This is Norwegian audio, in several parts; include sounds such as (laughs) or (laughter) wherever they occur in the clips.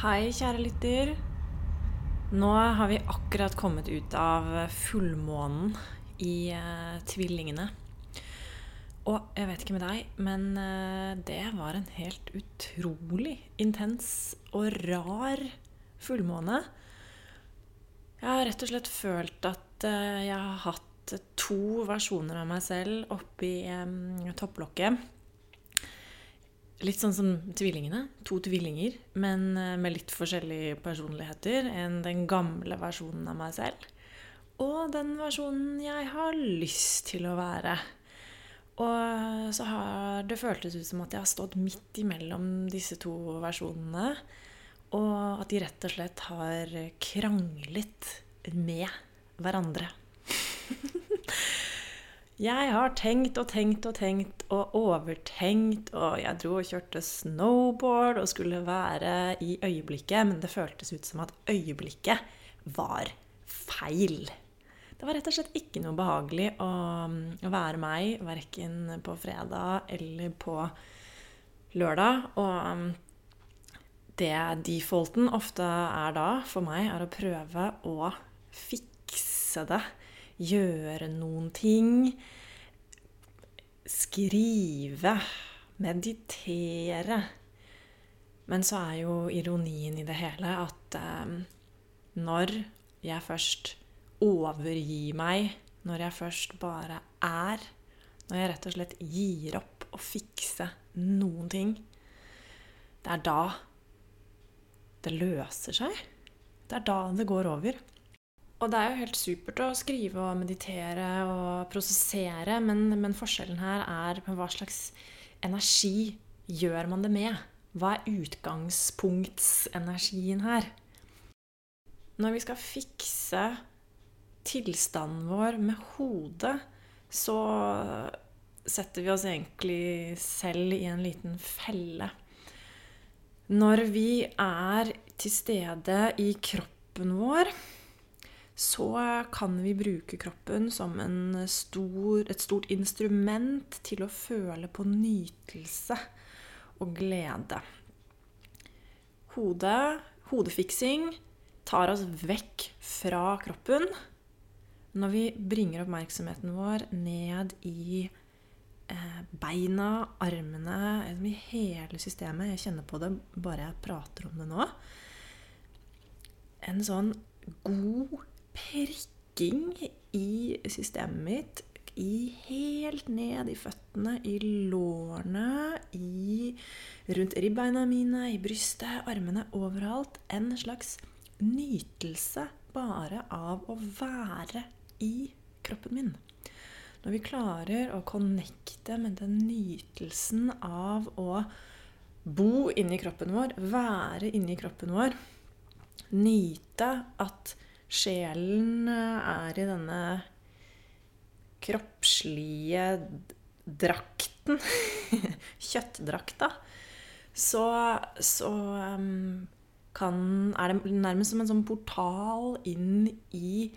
Hei, kjære lytter. Nå har vi akkurat kommet ut av fullmånen i uh, Tvillingene. Og jeg vet ikke med deg, men uh, det var en helt utrolig intens og rar fullmåne. Jeg har rett og slett følt at uh, jeg har hatt to versjoner av meg selv oppi um, topplokket Litt sånn som tvillingene. To tvillinger, men eh, med litt forskjellige personligheter enn den gamle versjonen av meg selv. Og den versjonen jeg har lyst til å være. Og så har det føltes ut som at jeg har stått midt imellom disse to versjonene. Og at de rett og slett har kranglet med hverandre. (laughs) Jeg har tenkt og tenkt og tenkt og overtenkt, og jeg dro og kjørte snowboard og skulle være i øyeblikket, men det føltes ut som at øyeblikket var feil. Det var rett og slett ikke noe behagelig å, være meg, verken på fredag eller på lørdag. Og det defaulten ofte er da, for meg, er å prøve å fikse det gjøre noen ting. Skrive. Meditere. Men så er jo ironien i det hele at eh, når jeg først overgir meg, når jeg først bare er, når jeg rett og slett gir opp å fikse noen ting, det er da det løser seg. Det er da det går over. Og det er jo helt supert å skrive og meditere og prosessere, men, men, forskjellen her er hva slags energi gjør man det med? Hva er utgangspunktsenergien her? Når vi skal fikse tilstanden vår med hodet, så setter vi oss egentlig selv i en liten felle. Når vi er til stede i kroppen vår så kan vi bruke kroppen som stor, et stort instrument til å føle på nytelse og glede. Hodet, hodefiksing, tar oss vekk fra kroppen. Når vi bringer oppmerksomheten vår ned i eh, beina, armene, i hele systemet Jeg kjenner på det bare jeg prater om det nå. En sånn god prikking i systemet mitt. I helt ned i føttene, i lårene, i, rundt ribbeina mine, i brystet, armene, overalt. En slags nytelse bare av å være i kroppen min. Når vi klarer å connecte med den nytelsen av å bo inni kroppen vår, være inni kroppen vår, nyte at sjelen eh, er i denne kroppslige drakten, (laughs) kjøttdrakta, så, så um, kan, er det nærmest som en sånn portal inn i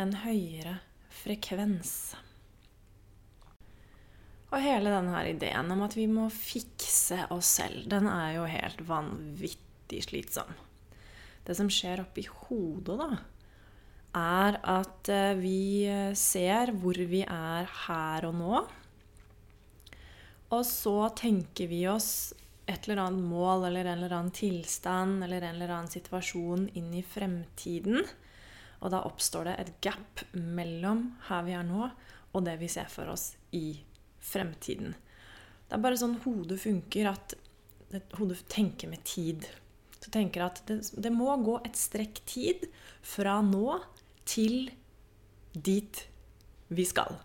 en høyere frekvens. Og hele denne ideen om at vi må fikse oss selv, den er jo helt vanvittig slitsom. Det som skjer oppi hodet, da, er at eh, vi ser hvor vi er her og nå. Og så tenker vi oss et eller annet mål eller en eller annen tilstand eller en eller annen situasjon inn i fremtiden. Og da oppstår det et gap mellom her vi er nå, og det vi ser for oss i fremtiden. Det er bare sånn hodet funker, at hodet tenker med tid. Så tenker jeg at det, det må gå et strekk tid fra nå til dit vi skal.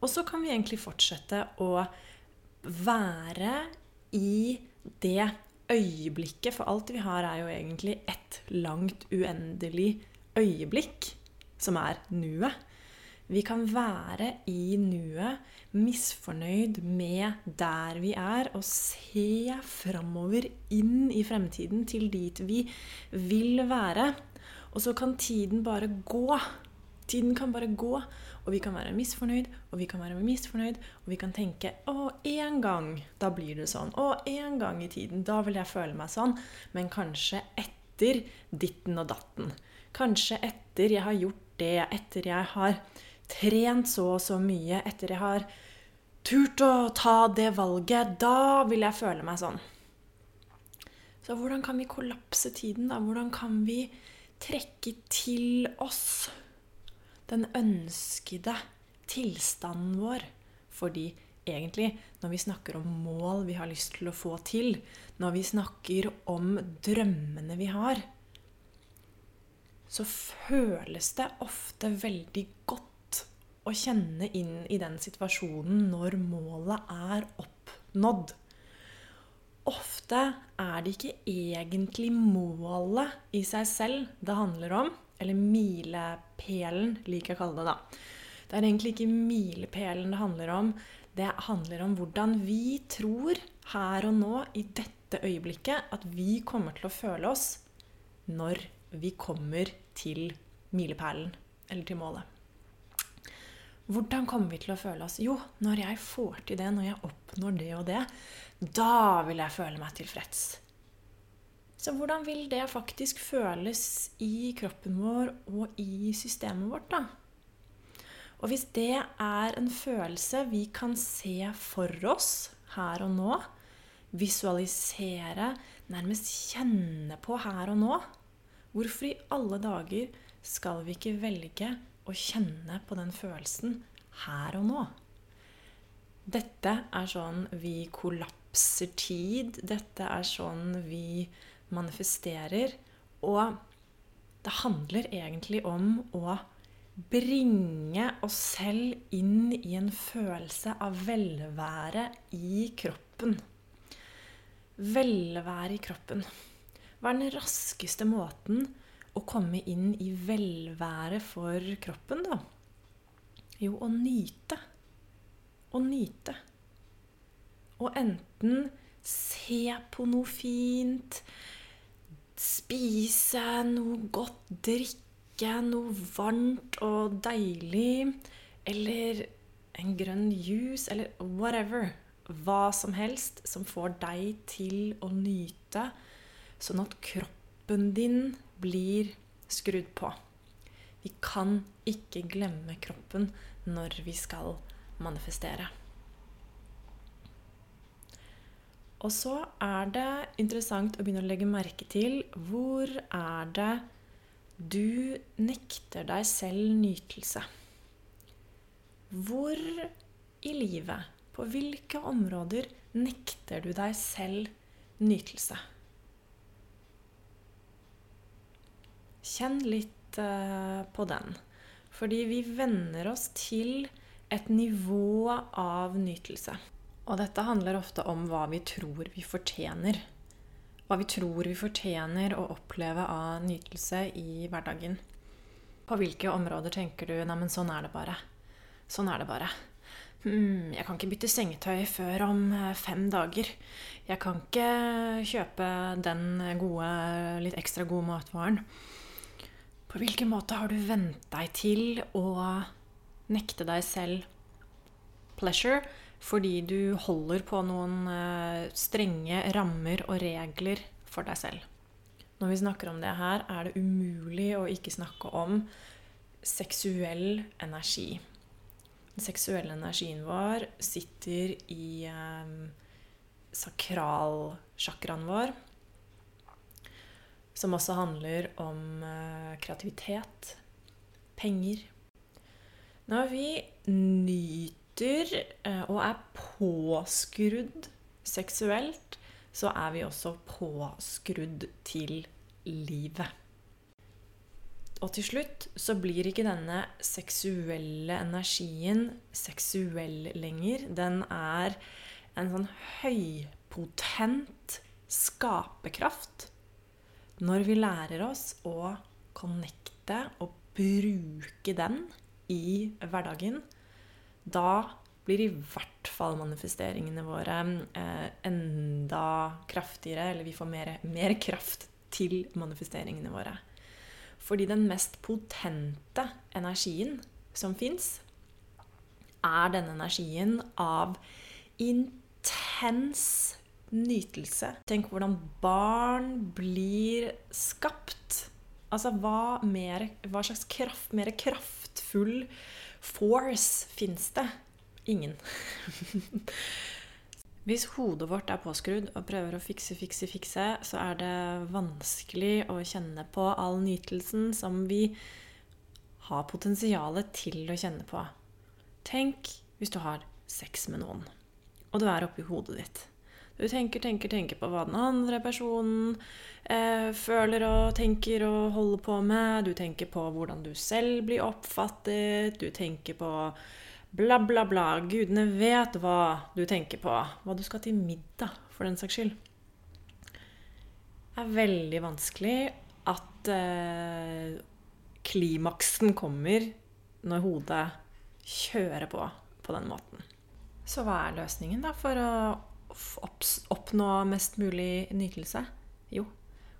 Og så kan vi egentlig fortsette å være i det øyeblikket, for alt vi har, er jo egentlig ett langt, uendelig øyeblikk, som er nuet. Vi kan være i nuet, misfornøyd med der vi er, og se framover inn i fremtiden, til dit vi vil være. Og så kan tiden bare gå. Tiden kan bare gå, og vi kan være misfornøyd, og vi kan være misfornøyd, og vi kan tenke 'Å, en gang, da blir det sånn'. 'Å, en gang i tiden, da vil jeg føle meg sånn'. Men kanskje etter ditten og datten. Kanskje etter jeg har gjort det, etter jeg har trent så og så mye, etter jeg har turt å ta det valget, da vil jeg føle meg sånn. Så hvordan kan vi kollapse tiden, da? Hvordan kan vi trekke til oss den ønskede tilstanden vår? Fordi egentlig, når vi snakker om mål vi har lyst til å få til, når vi snakker om drømmene vi har, så føles det ofte veldig godt å kjenne inn i den situasjonen når målet er oppnådd. Ofte er det ikke egentlig målet i seg selv det handler om, eller milepælen, liker jeg å kalle det da. Det er egentlig ikke milepælen det handler om. Det handler om hvordan vi tror her og nå, i dette øyeblikket, at vi kommer til å føle oss når vi kommer til milepælen, eller til målet. Hvordan kommer vi til å føle oss? Jo, når jeg får til det, når jeg oppnår det og det, da vil jeg føle meg tilfreds. Så hvordan vil det faktisk føles i kroppen vår og i systemet vårt, da? Og hvis det er en følelse vi kan se for oss her og nå, visualisere, nærmest kjenne på her og nå, hvorfor i alle dager skal vi ikke velge å kjenne på den følelsen her og nå? Dette er sånn vi kollapser tid. Dette er sånn vi manifesterer. Og det handler egentlig om å bringe oss selv inn i en følelse av velvære i kroppen. Velvære i kroppen. Hva er den raskeste måten å komme inn i velvære for kroppen, da? Jo, å nyte. Å nyte. Å enten se på noe fint, spise noe godt, drikke noe varmt og deilig, eller en grønn juice, eller whatever. Hva som helst som får deg til å nyte, sånn at kroppen din blir skrudd på. Vi kan ikke glemme kroppen når vi skal manifestere. Og så er det interessant å begynne å legge merke til hvor er det du nekter deg selv nytelse. Hvor i livet, på hvilke områder, nekter du deg selv nytelse? Kjenn litt uh, på den. Fordi vi venner oss til et nivå av nytelse. Og dette handler ofte om hva vi tror vi fortjener. Hva vi tror vi fortjener å oppleve av nytelse i hverdagen. På hvilke områder tenker du 'neimen, sånn er det bare'. Sånn er det bare. Hmm, jeg kan ikke bytte sengetøy før om eh, fem dager. Jeg kan ikke kjøpe den gode, litt ekstra gode matvaren. På hvilken måte har du vent deg til å nekte deg selv pleasure fordi du holder på noen eh, strenge rammer og regler for deg selv. Når vi snakker om det her, er det umulig å ikke snakke om seksuell energi. Den seksuelle energien vår sitter i eh, sakralsjakraen vår, som også handler om eh, kreativitet, penger. Når vi nyter eh, og er påskrudd seksuelt, så er vi også påskrudd til livet. Og til slutt så blir ikke denne seksuelle energien seksuell lenger. Den er en sånn høypotent skaperkraft når vi lærer oss å connecte og bruke den i hverdagen. Da blir i hvert fall manifesteringene våre eh, enda kraftigere, eller vi får mer, mer kraft til manifesteringene våre. Fordi den mest potente energien som fins, er denne energien av intens nytelse. Tenk hvordan barn blir skapt. Altså hva, mer, hva slags kraft, mer kraftfull force fins det? Ingen. (laughs) Hvis hodet vårt er påskrudd og prøver å fikse, fikse, fikse, så er det vanskelig å kjenne på all nytelsen som vi har potensialet til å kjenne på. Tenk hvis du har sex med noen, og du er oppi hodet ditt. Du tenker, tenker, tenker på hva den andre personen eh, føler og tenker og holder på med. Du tenker på hvordan du selv blir oppfattet. Du tenker på bla, bla, bla. Gudene vet hva du tenker på. Hva du skal til middag, for den saks skyld. Det er veldig vanskelig at eh, klimaksen kommer når hodet kjører på på den måten. Så hva er løsningen da for å oppnå mest mulig nytelse? Jo,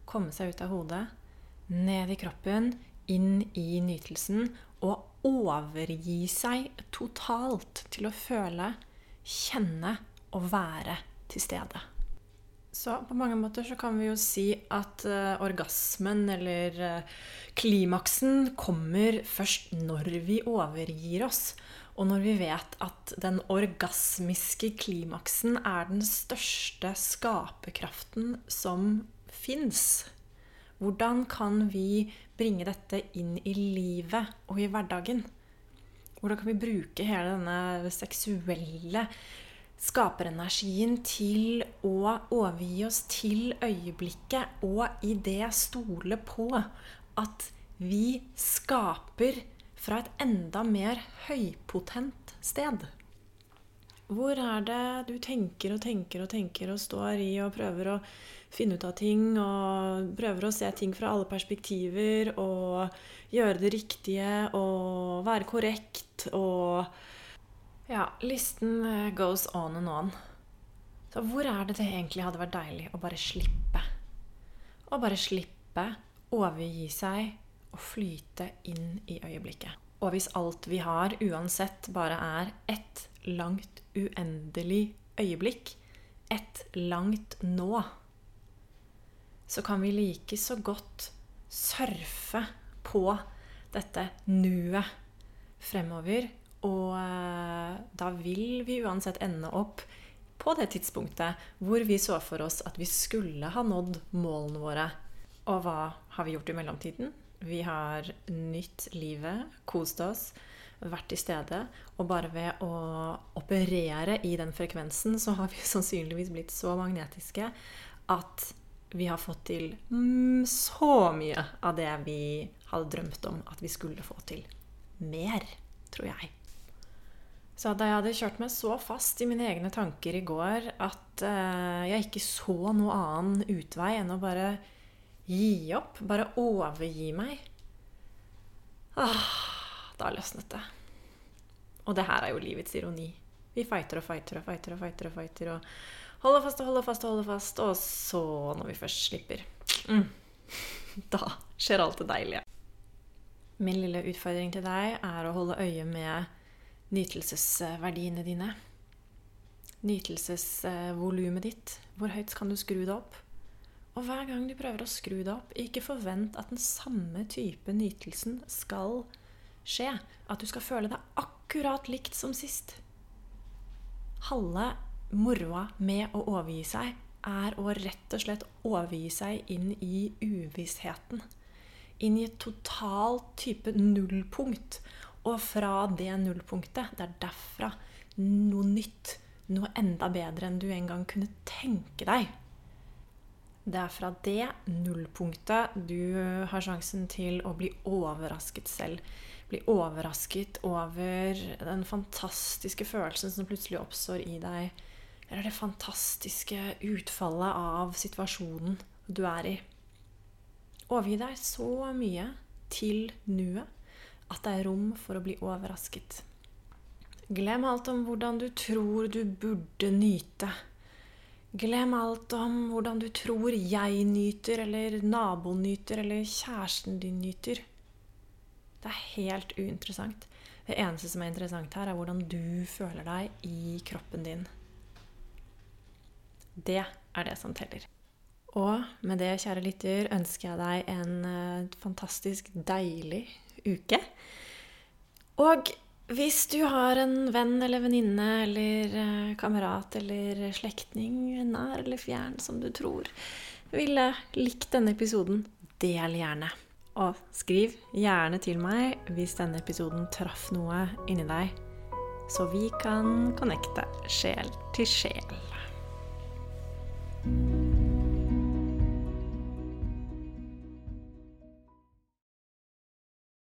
komme seg ut av hodet, ned i kroppen, inn i nytelsen og overgi seg totalt til å føle, kjenne og være til stede. Så på mange måter så kan vi jo si at uh, orgasmen, eller uh, klimaksen, kommer først når vi overgir oss. Og når vi vet at den orgasmiske klimaksen er den største skaperkraften som fins, hvordan kan vi bringe dette inn i livet og i hverdagen? Hvordan kan vi bruke hele denne seksuelle skaperenergien til å overgi oss til øyeblikket, og i det stole på at vi skaper fra et enda mer høypotent sted. Hvor er det du tenker og tenker og tenker og står i og prøver å finne ut av ting og prøver å se ting fra alle perspektiver og gjøre det riktige og være korrekt og Ja, listen eh, goes on and on. Så hvor er det det egentlig hadde vært deilig å bare slippe? Å bare slippe, overgi seg og flyte inn i øyeblikket. Og hvis alt vi har, uansett bare er ett langt, uendelig øyeblikk, ett langt nå, så kan vi like så godt surfe på dette nuet fremover. Og eh, da vil vi uansett ende opp på det tidspunktet hvor vi så for oss at vi skulle ha nådd målene våre. Og hva har vi gjort i mellomtiden? Vi har nytt livet, kost oss, vært til stede. Og bare ved å operere i den frekvensen, så har vi (laughs) sannsynligvis blitt så magnetiske at vi har fått til mm, så mye av det vi hadde drømt om at vi skulle få til. Mer, tror jeg. Så da jeg hadde kjørt meg så fast i mine egne tanker i går at uh, jeg ikke så noe annen utvei enn å bare gi opp, bare overgi meg ah, Da løsnet det. Og det her er jo livets ironi. Vi fighter og fighter og fighter og fighter og fighter og holder fast og holder fast og holder fast. Og så, når vi først slipper, mm, (laughs) da skjer alt det deilige. Min lille utfordring til deg er å holde øye med nytelsesverdiene dine. Nytelsesvolumet ditt. Hvor høyt kan du skru det opp? Og hver gang du prøver å skru deg opp, ikke forvent at den samme type nytelsen skal skje. At du skal føle deg akkurat likt som sist. Halve moroa med å overgi seg er å rett og slett overgi seg inn i uvissheten. Inn i et totalt type nullpunkt. Og fra det nullpunktet, det er derfra noe nytt, noe enda bedre enn du en gang kunne tenke deg, det er fra det nullpunktet du har sjansen til å bli overrasket selv. Bli overrasket over den fantastiske følelsen som plutselig oppstår i deg. eller det fantastiske utfallet av situasjonen du er i. Overgi deg så mye til nuet at det er rom for å bli overrasket. Glem alt om hvordan du tror du burde nyte. Glem alt om hvordan du tror jeg nyter, eller naboen nyter, eller kjæresten din nyter. Det er helt uinteressant. Det eneste som er interessant her, er hvordan du føler deg i kroppen din. Det er det som teller. Og med det, kjære lytter, ønsker jeg deg en eh, fantastisk deilig uke. Og hvis du har en venn eller venninne eller eh, kamerat eller slektning, nær eller fjern, som du tror ville likt denne episoden, del gjerne. Og skriv gjerne til meg hvis denne episoden traff noe inni deg, så vi kan connecte sjel til sjel.